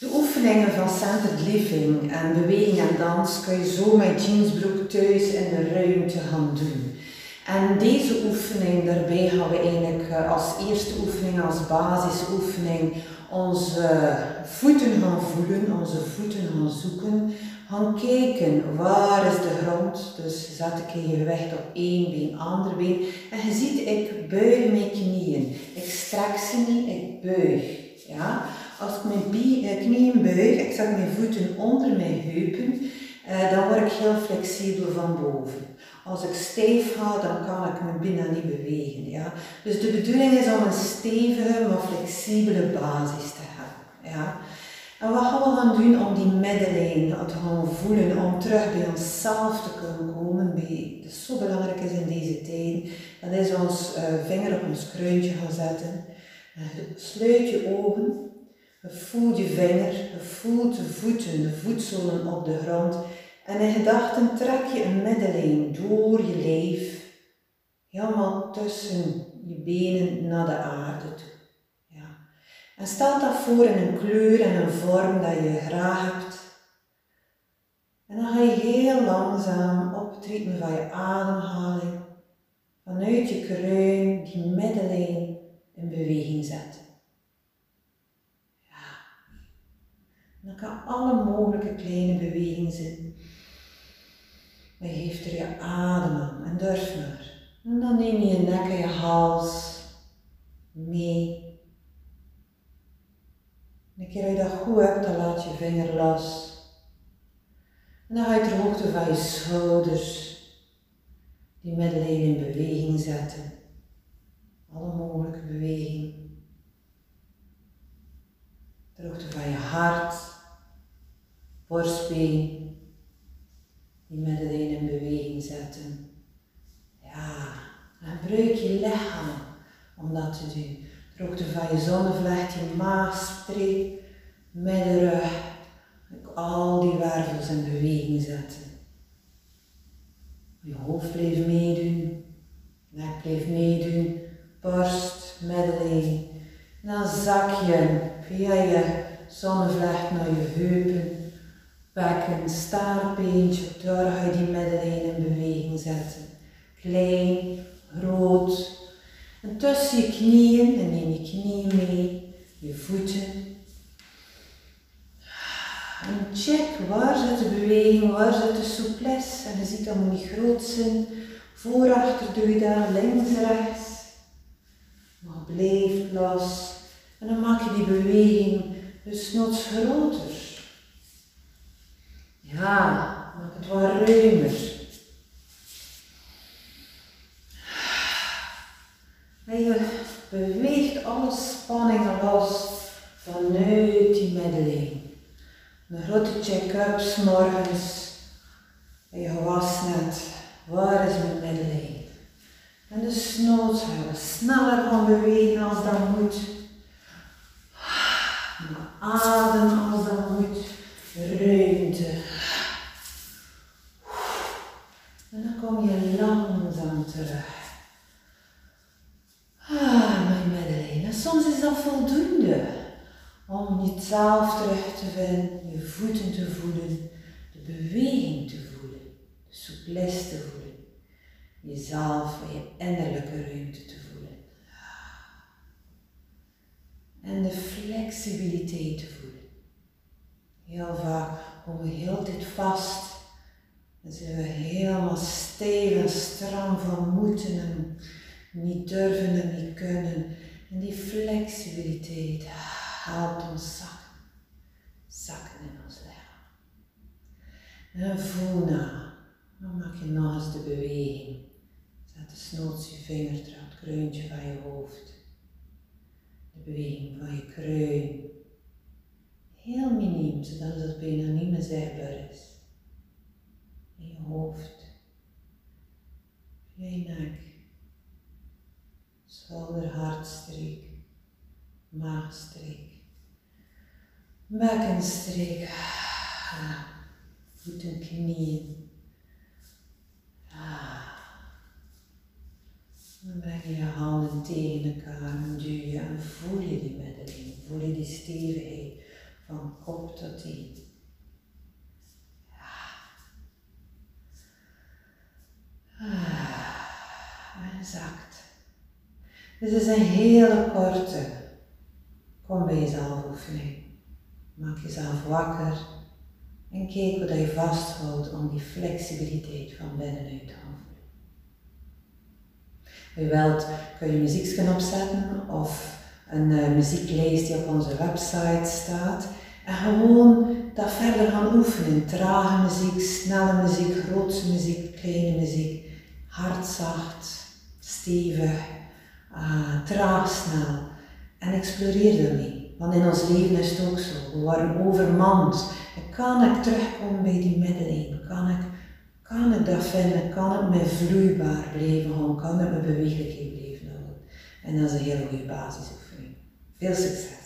De oefeningen van centered living en beweging en dans kun je zo met jeansbroek thuis in de ruimte gaan doen. En deze oefening, daarbij gaan we eigenlijk eh, als eerste oefening, als basisoefening, onze voeten gaan voelen, onze voeten gaan zoeken. Gaan kijken, waar is de grond? Dus zet ik je gewicht op één been, ander been. En je ziet, ik buig mijn knieën. Ik strek ze niet, ik buig. Ja? Als ik mijn eh, knieën buig, ik zet mijn voeten onder mijn heupen, eh, dan word ik heel flexibel van boven. Als ik stijf ga, dan kan ik mijn binnen niet bewegen. Ja? Dus de bedoeling is om een stevige, maar flexibele basis te hebben. Ja? En wat gaan we gaan doen om die middenlijn te gaan voelen, om terug bij onszelf te kunnen komen, bij, dat zo belangrijk is in deze tijd, dat is ons uh, vinger op ons kruintje gaan zetten. Sluit je ogen, voel je vinger, voel de voeten, de voetzolen op de grond en in gedachten trek je een middenlijn door je lijf, helemaal tussen je benen naar de aarde toe. Ja. En stel dat voor in een kleur en een vorm dat je graag hebt. En dan ga je heel langzaam op het ritme van je ademhaling vanuit je kruin die middenlijn in beweging zetten. Ja. Kan alle mogelijke kleine bewegingen zitten. Maar geef er je adem aan en durf maar. En dan neem je je nek en je hals mee. En een keer dat je dat goed hebt, dan laat je vinger los. En dan ga je ter hoogte van je schouders die middenlijn in beweging zetten. Alle mogelijke bewegingen. Ter hoogte van je hart, borstbeen, die middenlijn in beweging zetten. Ja, gebruik je lichaam om dat te doen. Droogte van je zonnevlecht, je maagstreep, middenrug. Al die wervels in beweging zetten. Je hoofd blijft meedoen, nek blijft meedoen, borst, middenlijn. En dan zak je via je zonnevlecht naar je heupen bekken, staartbeentje, daar ga je die middenlijn in beweging zetten. Klein, groot. En tussen je knieën, en neem je knieën mee, je voeten. En check, waar zit de beweging, waar zit de souplesse. En je ziet dat moet niet groot zijn. Voor, achter doe je dat, links, rechts. Maar blijf los. En dan maak je die beweging dus nog groter. Ja, maak het wat ruimer. En je beweegt alle spanningen los vanuit die middenlijn. Een grote check-up morgens. En je was net. Waar is mijn middenlijn? En de snoot gaan sneller gaan bewegen als dat moet. Adem als dat moet. Ruimte. En dan kom je langzaam terug. Ah, mijn Madeleine. En soms is dat voldoende om jezelf terug te vinden, je voeten te voelen, de beweging te voelen, de souplesse te voelen, jezelf en je innerlijke ruimte te voelen. En de flexibiliteit te voelen. Heel vaak komen we heel dit vast dan zijn we helemaal stevig stram van moeten en niet durven en niet kunnen. En die flexibiliteit helpt ons zakken. Zakken in ons lichaam. En voel na. Dan maak je eens de beweging. Zet de snoot je vinger ter het kruintje van je hoofd. De beweging van je kruin. Heel miniem, zodat het bijna niet meer zichtbaar is in je hoofd, je nek, hartstreek, maagstreek, bekkenstreek, voeten, knieën. Dan breng je je handen tegen elkaar en duw je en voel je die middenlijn, voel je die stevigheid, van kop tot teen. Ah, en zacht. Dit is een hele korte kom bij jezelf oefening. Maak jezelf wakker en kijk hoe je vasthoudt om die flexibiliteit van binnenuit te houden. Wie wilt kun je muziek opzetten of een uh, muzieklijst die op onze website staat. En gewoon dat verder gaan oefenen. Trage muziek, snelle muziek, grote muziek, kleine muziek. Hard, zacht, stevig, uh, traag, snel. En exploreer daarmee. Want in ons leven is het ook zo. We worden overmand. Kan ik terugkomen bij die middellijn? Kan ik, kan ik dat vinden? Kan ik me vloeibaar blijven houden? Kan ik mijn bewegelijkheid blijven houden? En dat is een hele goede basisoefening. Veel succes!